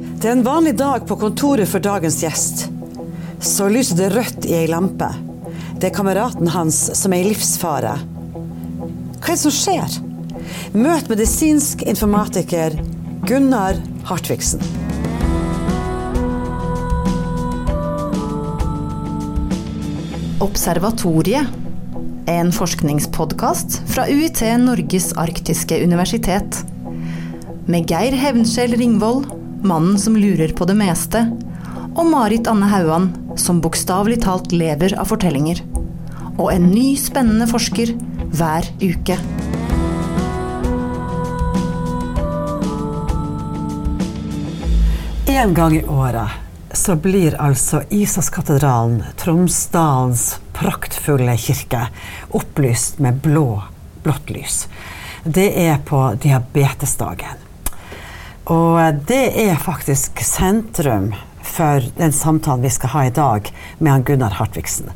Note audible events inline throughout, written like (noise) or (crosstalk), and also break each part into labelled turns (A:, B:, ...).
A: Det er en vanlig dag på kontoret for dagens gjest. Så lyser det rødt i ei lampe. Det er kameraten hans som er i livsfare. Hva er det som skjer? Møt medisinsk informatiker Gunnar Hartvigsen.
B: Observatoriet. En forskningspodkast fra UiT Norges arktiske universitet. Med Geir Hevnskjell Ringvold, mannen som lurer på det meste, og Marit Anne Hauan, som bokstavelig talt lever av fortellinger. Og en ny spennende forsker hver uke.
A: En gang i året så blir altså Isaskatedralen, Tromsdalens praktfulle kirke, opplyst med blå, blått lys. Det er på diabetesdagen. Og det er faktisk sentrum for den samtalen vi skal ha i dag med han Gunnar Hartvigsen.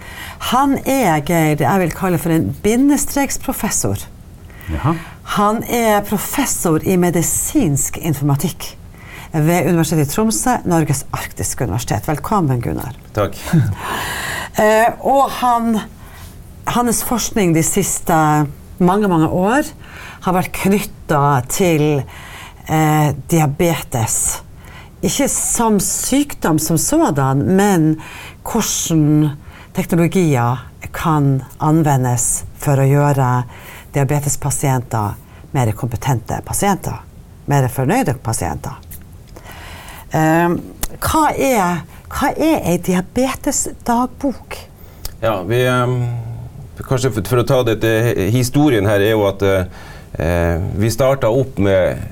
A: Han er Geir, jeg vil kalle for en bindestreksprofessor.
C: Jaha.
A: Han er professor i medisinsk informatikk ved Universitetet i Tromsø, Norges arktiske universitet. Velkommen, Gunnar.
D: Takk. (laughs)
A: Eh, og han, hans forskning de siste mange, mange år har vært knytta til diabetes. Ikke som sykdom som sådan, men hvordan teknologier kan anvendes for å gjøre diabetespasienter mer kompetente pasienter. Mer fornøyde pasienter. Eh, hva er, hva er ei diabetesdagbok?
D: Ja, vi eh, Kanskje for, å ta det til historien her, er jo at eh, vi starta opp med eh,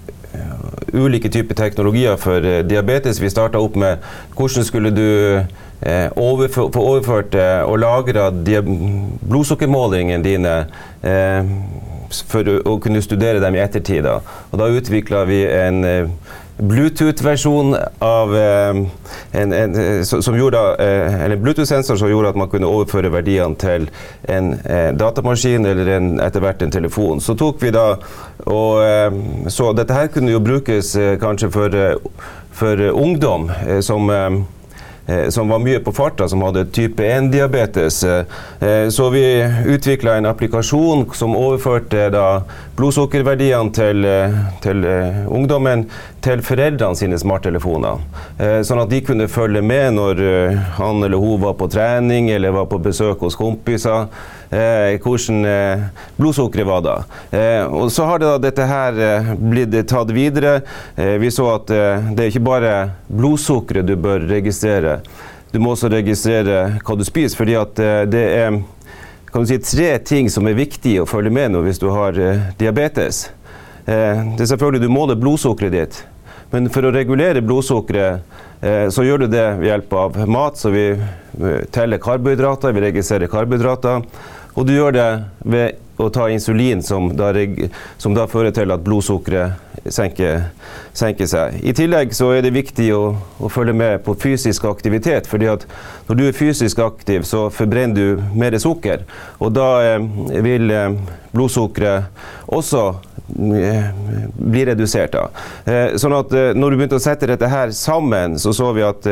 D: ulike typer teknologier for eh, diabetes. Vi starta opp med hvordan skulle du eh, overfør, få overført eh, og lagra blodsukkermålingene dine eh, for å, kunne studere dem i ettertid. Og da utvikla vi en eh, Bluetooth-versjon av eh, en, en, eh, som gjorde, eh, eller Bluetooth-sensor som gjorde at man kunne overføre verdiene til en datamaskin eller en, etter hvert en telefon. Så tok vi da og Så dette her kunne jo brukes kanskje for, for ungdom som som var mye på farta, som hadde type 1-diabetes. Eh, Så vi utvikla en applikasjon som overførte blodsukkerverdiene til, til ungdommen til foreldrene sine smarttelefoner. Eh, Sånn at de kunne følge med når eh, han eller hun var på trening eller var på besøk hos kompiser. Eh, hvordan blodsukkeret var da. Og så har det da dette her blitt tatt videre. Vi så at det er ikke bare blodsukkeret du bør registrere. Du må også registrere hva du spiser, fordi at det er kan du si, tre ting som er viktige å følge med nå hvis du har diabetes. Det er selvfølgelig Du måler blodsukkeret ditt. Men for å regulere blodsukkeret eh, så gjør du det ved hjelp av mat. Så vi eh, teller karbohydrater, vi registrerer karbohydrater. Og du gjør det ved å ta insulin, som da, som da fører til at blodsukkeret senker, senke, seg. I tillegg så er det viktig å, å følge med på fysisk aktivitet. fordi at når du er fysisk aktiv, så forbrenner du mer sukker. Og da eh, vil eh, blodsukkeret også eh, bli redusert. Da. Eh, sånn at eh, når du begynte å sette dette her sammen, så så vi at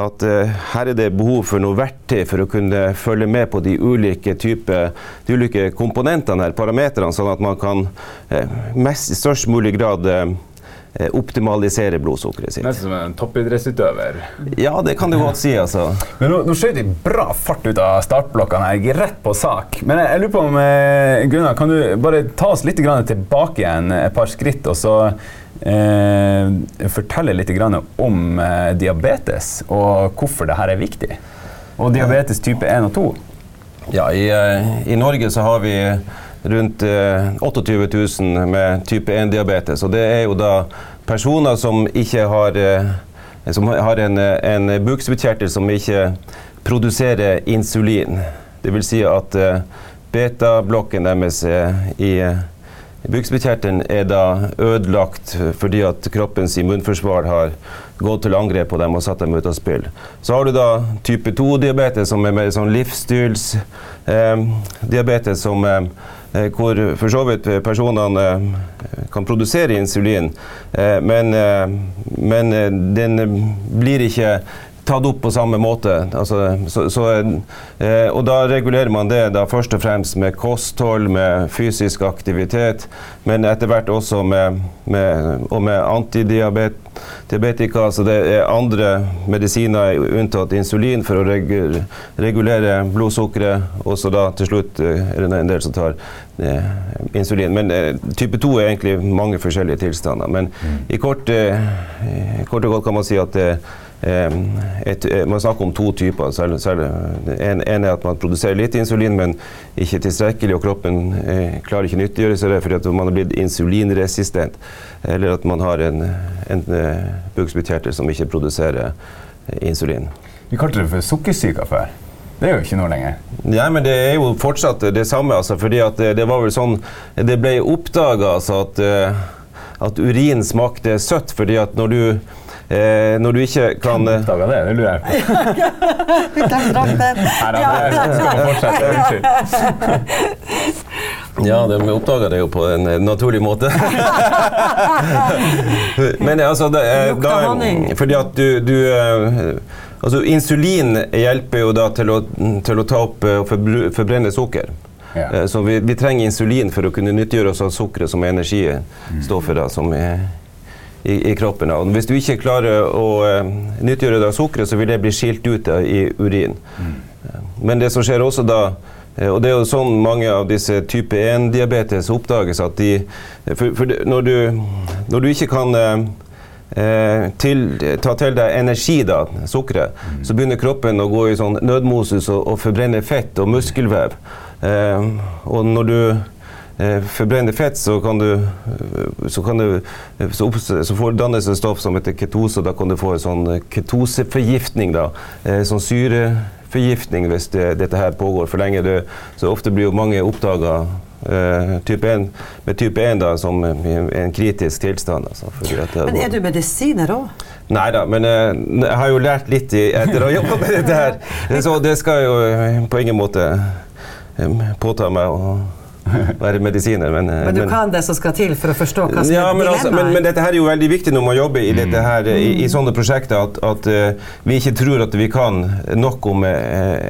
D: at uh, her er det behov for noe verktøy for å kunne følge med på de ulike typer, de ulike komponentene her, parametrene, sånn at man kan uh, mest, i størst mulig grad eh, optimalisere blodsukkeret sitt.
C: Nesten som en toppidrettsutøver.
D: Ja, det kan du godt si, altså.
C: Men nå, nå skjøt de bra fart ut av startblokkene her, rett på sak. Men jeg, jeg lurer på om Gunnar, kan du bare ta oss litt tilbake igjen et par skritt, og så eh, fortelle litt om eh, diabetes, og hvorfor dette er viktig? Og diabetes type 1 og 2.
D: Ja, i, eh, I Norge så har vi rundt eh, 28 000 med type 1-diabetes. Og det er jo da personer som ikke har eh, som har en, en bukspyttkjertel som ikke produserer insulin. Vil si at eh, betablokken deres i, Bukspyttkjertelen er da ødelagt fordi at kroppens immunforsvar har gått til angrep på dem og satt dem ut av spill. Så har du da type 2-diabetes, som er mer sånn livsstilsdiabetes, eh, eh, hvor for så vidt personene eh, kan produsere insulin, eh, men, eh, men den blir ikke tatt opp på samme måte. Altså, så, så, eh, og da regulerer man det da først og fremst med kosthold, med fysisk aktivitet, men etter hvert også med, med, og med antidiabetika. Så det er andre medisiner unntatt insulin for å regu, regulere blodsukkeret. Og så da til slutt eh, er det en del som tar eh, insulin. Men eh, type 2 er egentlig mange forskjellige tilstander. Men mm. i kort, eh, kort og godt kan man si at det et, eh, man snakker om to typer. Selv, selv, en, en, er at man produserer litt insulin, men ikke tilstrekkelig, og kroppen eh, klarer ikke nyttiggjøre seg det fordi man har blitt insulinresistent. Eller at man har en, en eh, bukspyttkjertel som ikke produserer eh, insulin.
C: Vi kalte det for sukkersyke før. Det er jo ikke noe lenger.
D: Nei, men det er jo fortsatt det samme. Altså, fordi det, det var vel sånn Det ble oppdaga altså, at, at urin smakte søtt fordi at når du Eh, når du ikke kan
C: Hvem oppdaga det? Det lurer jeg på. (laughs)
A: Hvem drakk den?
D: Ja, (laughs) de oppdaga det jo på en naturlig måte. (laughs) Men altså det, da, Fordi at du, du eh, Altså, insulin hjelper jo da til å, til å ta opp og forbrenne sukker. Ja. Eh, så vi, vi, trenger insulin for å kunne nyttiggjøre oss av sukkeret som energistoffet. da, som er i, i, kroppen. Og hvis du ikke klarer å uh, nyttiggjøre deg sukkeret, så vil det bli skilt ut da, i urin. Mm. Men det som skjer også da eh, og det er jo sånn mange av disse type 1-diabetes oppdages at de For, for når, du, når, du, ikke kan eh, til, ta til deg energi, da, sukkeret, mm. så begynner kroppen å gå i sånn nødmosus og, og forbrenne fett og muskelvev. Eh, og når du eh, forbrenner fett, så kan du så, kan du, så, opp, så får dannes et stoff som heter ketose, og da kan du få en sånn ketoseforgiftning. da, eh, Sånn syreforgiftning hvis det, dette her pågår for lenge. Det, så ofte blir jo mange oppdaga Uh, type 1, med type 1 da, som en kritisk tilstand. Altså,
A: men er du medisiner òg?
D: Nei da, men uh, jeg har jo lært litt i, etter å ha jobba med dette her. (laughs) Så det skal jo på ingen måte um, påta meg. Og være medisiner. Men,
A: eh, men du men, kan det som skal til for å forstå hva som
D: ja,
A: er
D: dilemmaet? Altså, men, men, dette her er jo veldig viktig når man jobber i, dette her, i, i mm. sånne prosjekter, at, at uh, vi ikke tror at vi kan nok om uh,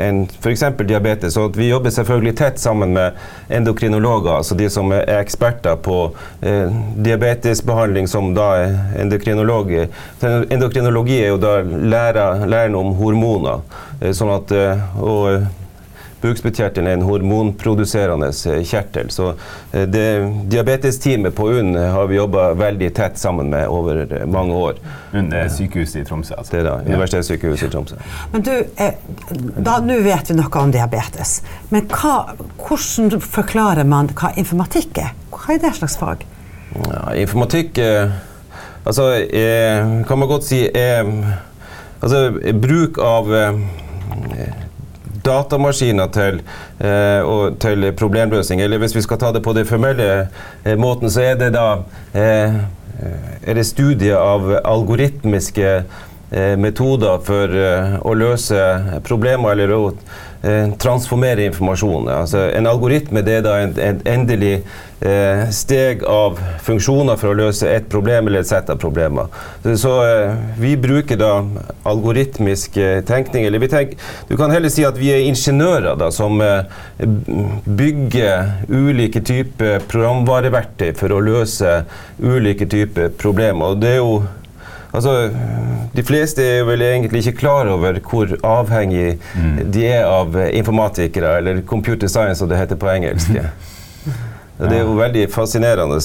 D: en f.eks. diabetes. Så vi jobber selvfølgelig tett sammen med endokrinologer, altså de som er eksperter på uh, diabetesbehandling, som da er endokrinolog. Endokrinologi er jo da læren, læren om hormoner. sånn at, og Bukspyttkjertelen er en hormonproduserende eh, kjertel. Så eh, det diabetesteamet på UNN har vi jobba veldig tett sammen med over eh, mange år.
C: UNN er sykehuset i Tromsø?
D: Altså. Det er da, Universitetssykehuset i Tromsø.
A: Men du, da Nå vet vi noe om diabetes. Men hva, hvordan forklarer man hva informatikk er? Hva er det slags fag?
D: Ja, informatikk altså, er, kan man godt si er altså, bruk av datamaskiner til, eh, til, problemløsning. Eller hvis vi skal ta det på den formelle eh, måten, så er det da eh, er det studier av algoritmiske eh, metoder for eh, å løse problemer eller å eh, transformere informasjon. Altså, en algoritme er da en, en endelig eh, steg av funksjoner for å løse et problem eller et sett av problemer. Så, eh, vi bruker da algoritmisk eh, tenkning. Eller tenk, du kan heller si at vi er ingeniører da, som eh, bygger ulike typer programvareverktøy for å løse ulike typer problemer. Og det er jo Altså, de fleste er vel egentlig ikke klar over hvor avhengig mm. de er av informatikere, eller computer science, som det heter på engelsk. (laughs) Ja, det er jo veldig fascinerende. Uh,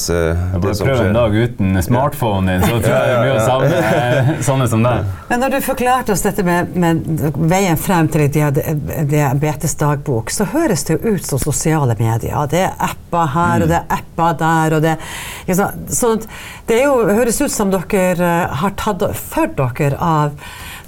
C: det som skjer. en dag uten smartphone din, så tror jeg det er mye å savne eh, sånne som deg.
A: Men når du forklarte oss dette med, med veien frem til diabetesdagbok, så høres det jo ut som sosiale medier. Det er apper her, og det er apper der, og det Så det jo, høres ut som dere eh, har tatt for dere av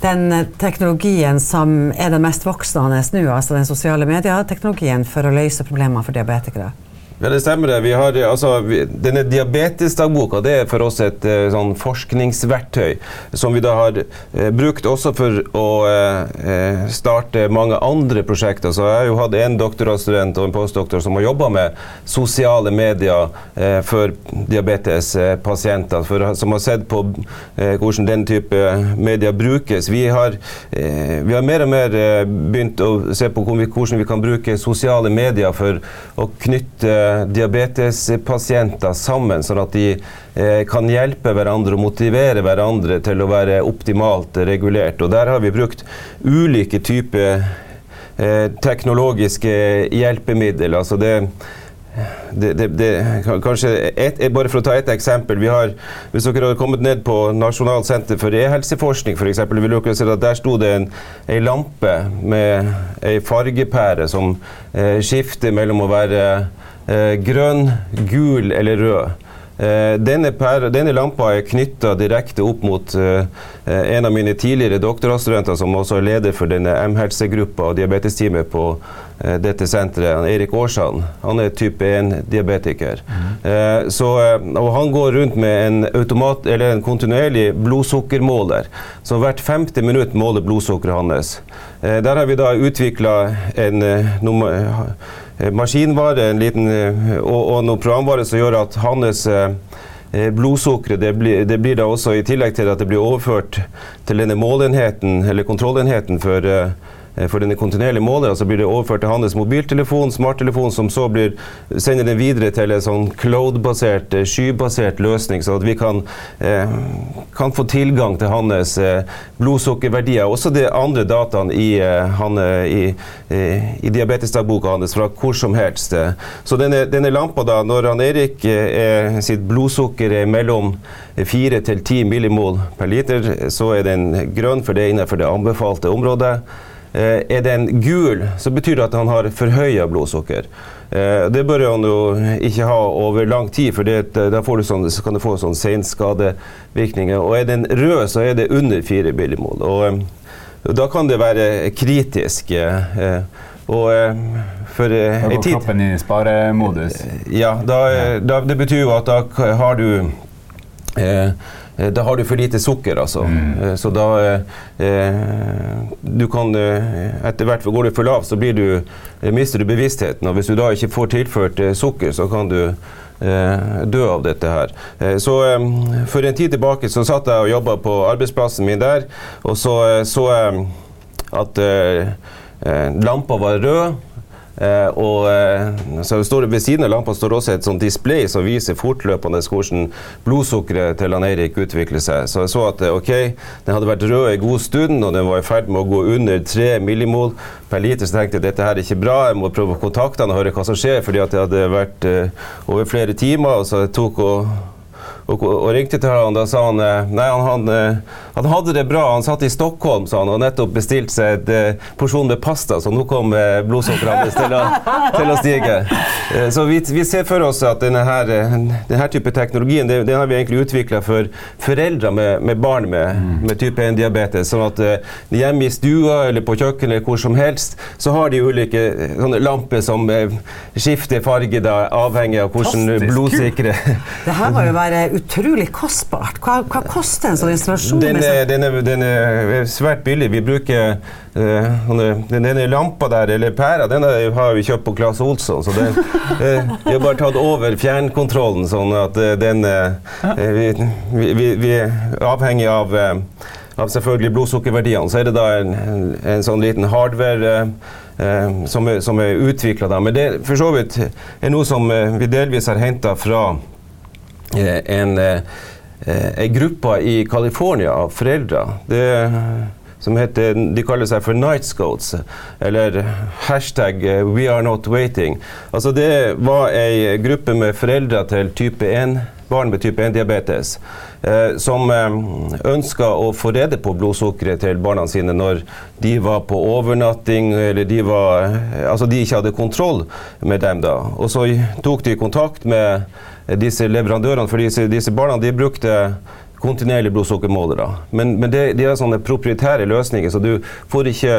A: den teknologien som er den mest voksende nå, altså den sosiale medieteknologien, for å løse problemer for diabetikere?
D: Ja, det stemmer. det. Vi har, altså, vi, denne Diabetesdagboka det er for oss et uh, sånn forskningsverktøy som vi da har uh, brukt også for å uh, starte mange andre prosjekter. Så jeg har jo hatt en doktorgradsstudent og en postdoktor som har jobba med sosiale medier for diabetespasienter, for, som har sett på hvordan den type medier brukes. Vi har, vi har mer og mer begynt å se på hvordan vi kan bruke sosiale medier for å knytte diabetespasienter sammen, sånn at de eh, kan hjelpe hverandre og motivere hverandre til å være optimalt regulert. Og Der har vi brukt ulike typer eh, teknologiske hjelpemidler. altså det det, det, det, kanskje et, bare For å ta et eksempel. Har, hvis dere hadde kommet ned på Nasjonalt senter for e-helseforskning, f.eks., ville dere se at der sto det en, en lampe med ei fargepære som eh, skifter mellom å være grønn, gul eller rød. Eh, denne, per, denne, lampa er knytta direkte opp mot uh, en av mine tidligere doktorgradsstudenter, som også er leder for denne M-helsegruppa og diabetesteamet på uh, dette senteret, Erik Aarsand. Han er type 1-diabetiker. Mm. Uh, og han går rundt med en, automat, en kontinuerlig blodsukkermåler, som hvert femte minutt måler blodsukkeret hans. der har vi da utvikla en nummer Eh, maskinvare liten, eh, og, og noe programvare som gjør at hans eh, blodsukkeret det, blir, det blir da også i tillegg til at det blir overført til denne målenheten, eller kontrollenheten for Eh, for denne kontinuerlige måleren så blir det overført til hans mobiltelefon, smarttelefon, som så blir, sender den videre til en sånn cloud-basert, eh, skybasert løsning, så at vi kan, eh, kan få tilgang til hans eh, blodsukkerverdier. Også de andre dataene i, eh, han, i, i diabetesdagboka hans fra hvor som helst. Så denne, denne lampa, da, når han Erik eh, sitt blodsukker er mellom 4 til 10 millimol per liter, så er den grønn, for det er innenfor det anbefalte området. Eh, er den gul, så betyr det at han har forhøya blodsukker. Eh, det bør han jo ikke ha over lang tid, for det, da sånn, kan du få sånn senskadevirkninger. Og er den rød, så er det under fire billigmål. Og, og eh, da kan det være kritisk. Og
C: for Da går kroppen i sparemodus?
D: Ja, da, da, det betyr jo at da har du Eh, da har du for lite sukker, altså. Mm. Eh, så da eh, Du kan Etter hvert går du for lavt, så blir du, mister du bevisstheten. Og hvis du da ikke får tilført sukker, så kan du dø av dette her. Så For en tid tilbake så satt jeg og jobba på arbeidsplassen min der, og så så jeg at lampa var rød. Uh, og uh, så står det Ved siden av lampa står også et sånt display som viser fortløpende hvordan blodsukkeret til han Eirik utvikler seg. Så jeg så at uh, ok, den hadde vært rød en god stund, og den var i ferd med å gå under 3 millimol per liter. Så tenkte jeg dette her er ikke bra, jeg må prøve å kontakte han og høre hva som skjer, fordi at det hadde vært over flere timer. og så tok og og, og, ringte til han, da sa han eh, nei, han, han, eh, han, hadde det bra. Han satt i Stockholm sa han, og nettopp bestilt seg en uh, porsjon med pasta, så nå kom blodsukkeret hans til, (laughs) til, å stige. Så vi, vi, ser for oss at denne, her, denne type teknologien det, den har vi egentlig utvikla for foreldre med, med barn med, mm. med, type 1-diabetes. Sånn at hjemme i stua eller på kjøkkenet eller hvor som helst, så har de ulike sånne lamper som skifter farge da, avhengig av hvordan blodsikre
A: Det her må jo være utrolig kostbart. Hva, hva koster en sånn installasjon?
D: Den er, den, er, den er, svært billig. Vi bruker uh, denne lampa der, eller pæra, den har vi kjøpt på Claes Olsson. Så den, uh, (laughs) vi har bare tatt over fjernkontrollen, sånn at uh, den vi, vi, vi, er avhengig av av selvfølgelig blodsukkerverdiene, så er det da en, en, sånn liten hardware eh, som er, som er utvikla. Men det for så vidt er noe som vi delvis har henta fra Eh, en, eh, en gruppe i California av foreldre. Det, som heter, De kaller seg for Night Scouts, eller hashtag eh, We Are Not Waiting. Altså Det var ei gruppe med foreldre til type 1, barn med type 1-diabetes. Eh, som eh, ønska å få rede på blodsukkeret til barna sine når de var på overnatting, eller de, var, altså de ikke hadde kontroll med dem. da. Og så tok de kontakt med disse leverandørene, for disse, disse barna de brukte kontinuerlige blodsukkermålere. Men, men det, de er sånne proprietære løsninger, så du får ikke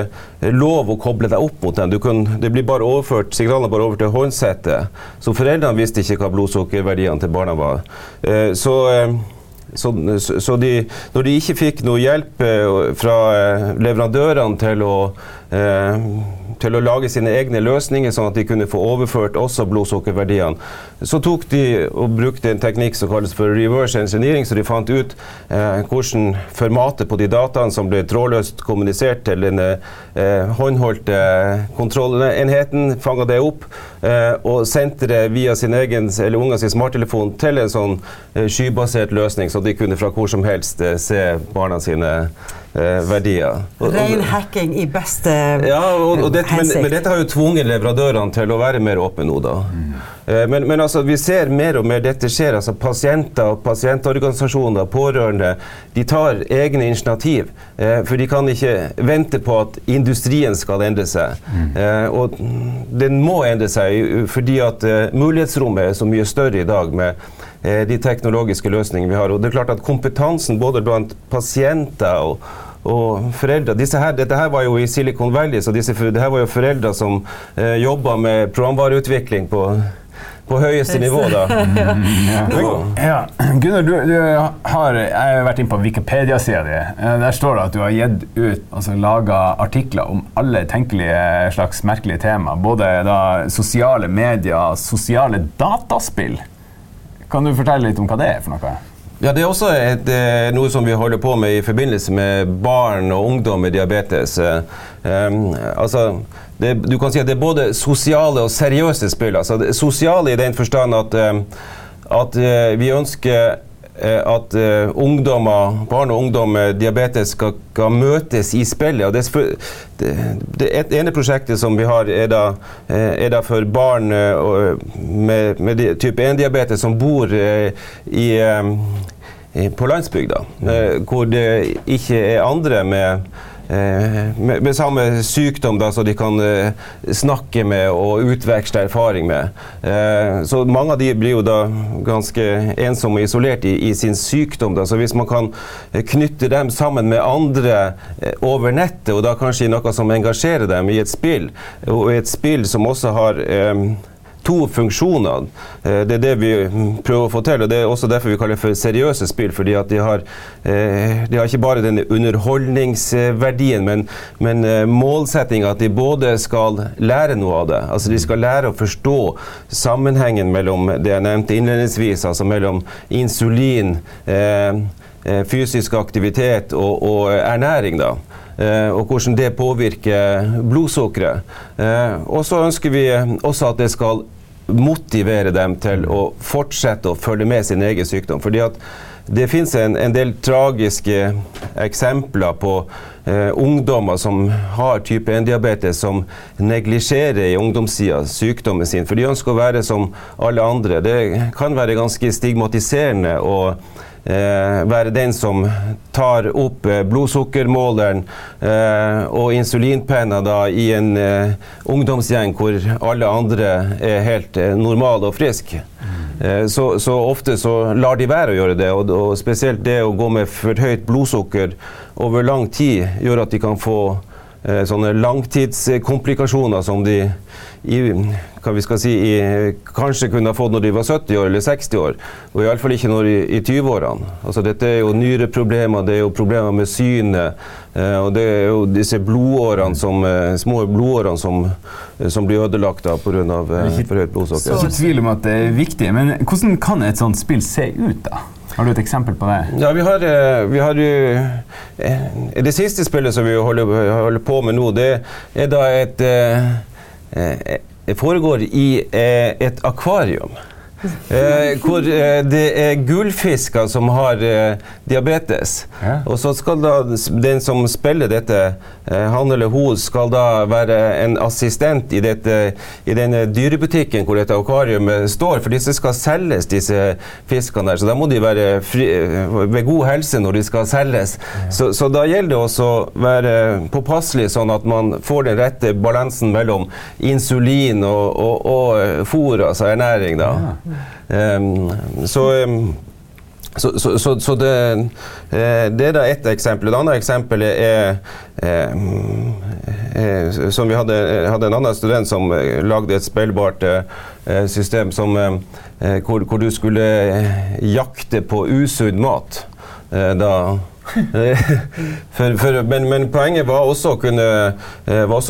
D: lov å koble deg opp mot den. Kan, det blir bare overført, Signalene bare over til håndsettet. Så foreldrene visste ikke hva blodsukkerverdiene til barna var. Eh, så eh, så, så de, når de ikke fikk noe hjelp eh, fra leverandørene til å eh, til å lage sine egne løsninger, sånn at de kunne få overført også blodsukkerverdiene. Så tok de og brukte en teknikk som kalles for reverse engineering, så de fant ut eh, hvordan formatet på de dataene som ble trådløst kommunisert til den eh, håndholdte kontrollenheten, fanga det opp eh, og sendte det via sin egen eller unga sin smarttelefon til en sånn eh, skybasert løsning, så de kunne fra hvor som helst eh, se barna sine eh, verdier.
A: Rein hacking i beste
D: ja, og, og dette, men, men, dette har jo tvunget leverandørene til å være mer åpne nå, da. Eh, men, men altså, vi ser mer og mer dette skjer. altså Pasienter, pasientorganisasjoner, pårørende, de tar egne initiativ. Eh, for de kan ikke vente på at industrien skal endre seg. Mm. Eh, og den må endre seg fordi at mulighetsrommet er så mye større i dag med de teknologiske løsningene vi har. Og det er klart at kompetansen både blant pasienter og og foreldre. Her, dette her var jo i Silicon Valley, så disse, det her var jo foreldre som eh, jobba med programvareutvikling på på høyeste nivå, da.
C: Mm, (laughs) ja. ja. Gunnar, du, du, har jeg har vært inn på Wikipedia-sida di. Eh, der står det at du har gitt ut, altså laga artikler om alle tenkelige slags merkelige tema. Både da, sosiale medier, sosiale dataspill. Kan du fortelle litt om hva det er for noe?
D: Ja, Det er også et, eh, noe som vi holder på med i forbindelse med barn og ungdom med diabetes. Um, altså, det, du kan si at det er både sosiale og seriøse spill. Altså, sosiale i den forstand at, um, at uh, vi ønsker at uh, ungdommer, barn og ungdom med diabetes skal, skal møtes i spillet. Og det, det, det ene prosjektet som vi har, er da, er da for barn med, med type 1-diabetes som bor i på landsbygda, eh, hvor det ikke er andre med eh, med, med, samme sykdom da, så de kan uh, snakke med og utveksle erfaring med. Uh, så mange av de blir jo da ganske ensomme og isolert i, i, sin sykdom. Da. Så hvis man kan knytte dem sammen med andre uh, over nettet, og da kanskje i noe som engasjerer dem i et spill, og i et spill som også har um, to funksjoner. Eh, det er det vi prøver å få til. og Det er også derfor vi kaller det for seriøse spill. fordi at de har, eh, de har ikke bare denne underholdningsverdien, men, men eh, målsettinga at de både skal lære noe av det. altså De skal lære å forstå sammenhengen mellom det jeg nevnte innledningsvis, altså mellom insulin, fysisk aktivitet og, og ernæring. da. Og hvordan det påvirker blodsukkeret. og så ønsker vi også at det skal motivere dem til å fortsette å følge med sin egen sykdom. fordi at det finnes en, en, del tragiske eksempler på eh, ungdommer som har type 1-diabetes, som neglisjerer i ungdomssida sykdommen sin. For de ønsker å være som alle andre. Det kan være ganske stigmatiserende. og eh, være den som tar opp eh, blodsukkermåleren eh, og insulinpenna da i en eh, ungdomsgjeng hvor alle andre er helt eh, normale og friske. Mm. Så, så, ofte så lar de være å gjøre det, og, og spesielt det å gå med for høyt blodsukker over lang tid gjør at de kan få eh, sånne langtidskomplikasjoner som de i, hva vi skal si, i, kanskje kunne ha fått når de var 70 år eller 60 år, og iallfall ikke når i, i 20-årene. Altså, dette er jo nyreproblemer, det er jo problemer med synet, eh, og det er jo disse blodårene som, eh, små blodårene som, som blir ødelagt pga. Eh, for høyt blodsukker.
C: Ikke tvil om at det er viktig, men hvordan kan et sånt spill se ut, da? Har du et eksempel på det?
D: Ja, vi har, eh, vi har jo Det siste spillet som vi holder, holder på med nå, det er da et eh, foregår i et akvarium. Eh, hvor eh, det er gullfisker som har eh, diabetes. Og så skal da den som spiller dette, han eller hun, skal da være en assistent i, dette, i denne dyrebutikken hvor dette akvariet står. For disse skal selges, disse fiskene der. Så da må de være fri, ved god helse når de skal selges. Så, så, da gjelder det også å være påpasselig, sånn at man får den rette balansen mellom insulin og, og, og fôr, altså ernæring. da. Ja. Um, så så, så, så, det, eh, det, er da ett eksempel. Det andre eksempelet er eh, eh, som Vi hadde, hadde, en annen student som lagde et spillbart system som, hvor, hvor, du skulle jakte på usunn mat. da (laughs) for, for, men, men, poenget var også å kunne,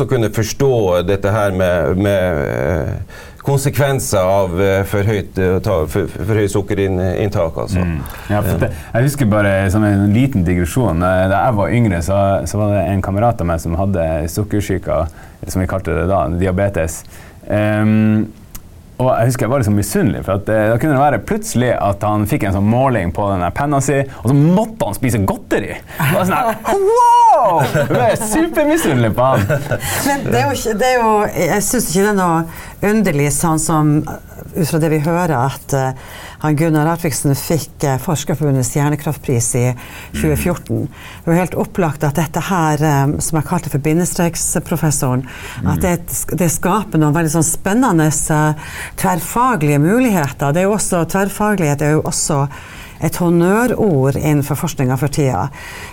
D: kunne forstå dette her med, med konsekvenser av uh, for høyt, uh, for, for høyt sukkerinntak. Altså. Mm.
C: Ja, jeg husker bare som en liten digresjon. Da jeg var yngre, så, så var det en kamerat av meg som hadde sukkersyke, som vi kalte det da, diabetes. Um, og jeg husker jeg var liksom misunnelig. for at, eh, Da kunne det være plutselig at han fikk en sånn måling på denne penna si, og så måtte han spise godteri! Det var sånn her, wow! Jeg er supermisunnelig på han.
A: Men det er jo, det er jo Jeg syns ikke det er noe underlig, sånn som ut fra det vi hører, at uh, han Gunnar Artviksen fikk uh, Forskerforbundets hjernekraftpris i 2014. Det var helt opplagt at dette her, um, som jeg kalte for bindestreksprofessoren, mm. at det, det, skaper noen veldig sånn spennende uh, tverrfaglige muligheter. Det er jo også, tverrfaglighet er jo også et honnørord innenfor forskninga for tida.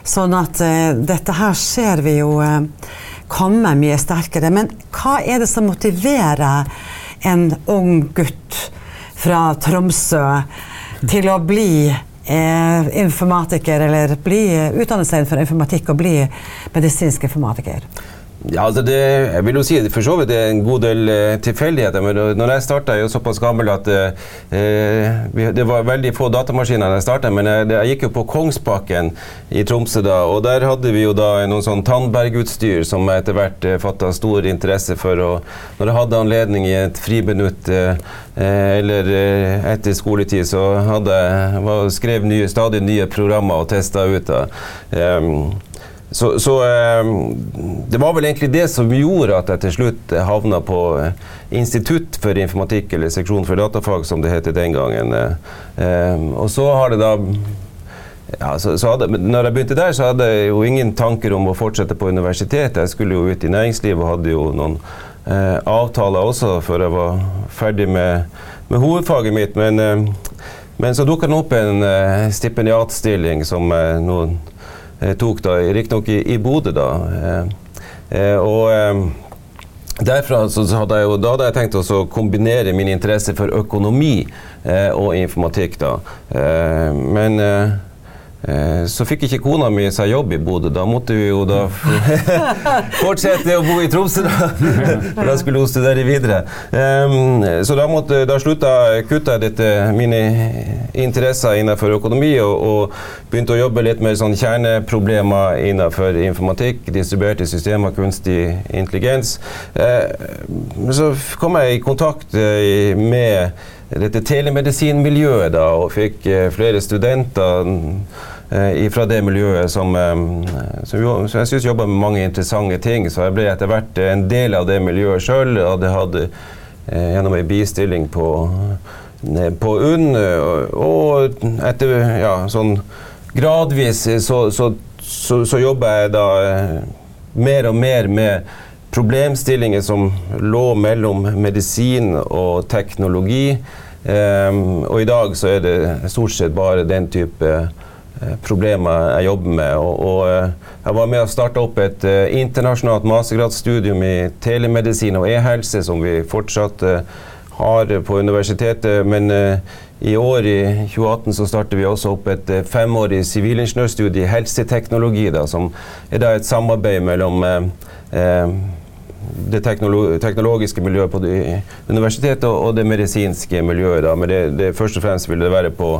A: Sånn at dette her ser vi jo komme mye sterkere. Men hva er det som motiverer en ung gutt fra Tromsø til å bli eh, informatiker, eller bli, utdanne seg innenfor informatikk og bli medisinsk informatiker?
D: Ja, altså det, jeg vil jo si for så vidt det er en god del uh, tilfeldigheter. Men når jeg starta, er jeg såpass gammel at uh, det var veldig få datamaskiner da jeg starta. Men jeg, jeg, gikk jo på Kongsbakken i Tromsø da, og der hadde vi jo da noen sånn Tandberg-utstyr som jeg etter hvert uh, fatta stor interesse for. Og når jeg hadde anledning i et friminutt uh, eller etter skoletid, så hadde jeg skrev nye, stadig nye programmer og testa ut. da. Um, så, så eh, det var vel egentlig det som gjorde at jeg til slutt havna på eh, Institutt for informatikk, eller seksjon for datafag, som det het den gangen. Eh, og så har det da ja, så, så hadde, når jeg begynte der, så hadde jeg jo ingen tanker om å fortsette på universitetet. Jeg skulle jo ut i næringslivet og hadde jo noen eh, avtaler også før jeg var ferdig med, med hovedfaget mitt. Men, eh, men så dukka det opp en eh, stipendiatstilling som noen Eh, tok da, riktignok i, i Bodø, da. Eh, eh, og Derfra så hadde jeg, jo, da hadde jeg tenkt å kombinere min interesse for økonomi eh, og informatikk. da. Eh, men eh, Eh, så fikk ikke kona mi seg jobb i Bodø. Da måtte vi jo da (laughs) fortsette å bo i Tromsø, da. (laughs) For da skulle hun studere videre. Så da, måtte, da slutta kutta dette, mine interesser innenfor økonomi og, og, begynte å jobbe litt med sånn kjerneproblemer innenfor informatikk, distribuerte systemer, kunstig intelligens. Eh, så kom jeg i kontakt eh, med dette telemedisinmiljøet da, og fikk eh, flere studenter eh, fra det miljøet som, eh, som, som jeg syns jobba med mange interessante ting. Så jeg ble etter hvert en del av det miljøet sjøl. Hadde hatt gjennom ei bistilling på, på UNN. Og, etter ja, sånn gradvis så, så, så, så jobber jeg da mer og mer med problemstillinger som lå mellom medisin og teknologi. Um, og i dag så er det stort sett bare den type uh, problemer jeg jobber med. Og, og uh, jeg var med å starte opp et uh, internasjonalt mastergradsstudium i telemedisin og e-helse, som vi fortsatt har på universitetet. Men i år, i 2018, så starter vi også opp et femårig sivilingeniørstudie i helseteknologi, da, som er da et samarbeid mellom det teknologiske miljøet på universitetet og det medisinske miljøet. Da. Men det, det, først og fremst vil det være på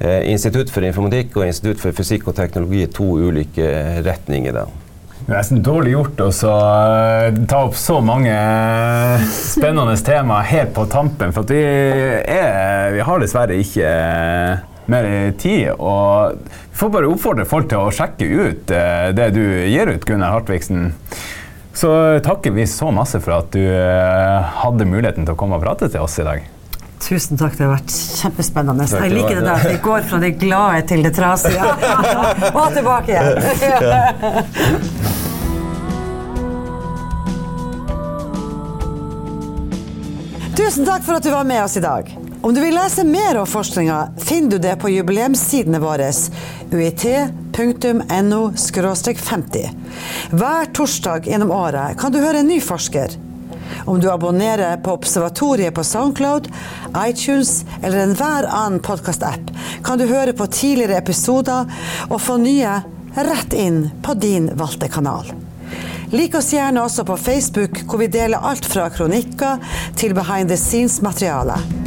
D: eh, Institutt for informatikk og Institutt for fysikk og teknologi, to ulike retninger. Da.
C: Det er nesten dårlig gjort å uh, ta opp så mange eh, spennende temaer helt på tampen. For vi, er, vi, har dessverre ikke uh, mer tid. Og vi får bare oppfordre folk til å sjekke ut uh, det du gir ut, Gunnar Hartvigsen. Så takker vi så masse for at du eh, hadde muligheten til å komme og prate til oss i dag.
A: Tusen takk, det har vært kjempespennende. Jeg liker det der at vi går fra det glade til det trasige. (laughs) (laughs) og tilbake igjen. Tusen takk for at du var med oss i dag. Om du vil lese mer om forskninga, finner du det på jubileumssidene våre uit.no 50. Hver torsdag gjennom året kan du høre en ny forsker. Om du abonnerer på Observatoriet på Soundcloud, iTunes eller enhver annen podkast-app, kan du høre på tidligere episoder og få nye rett inn på din valgte kanal. Lik oss gjerne også på Facebook, hvor vi deler alt fra kronikker til behind the scenes-materiale.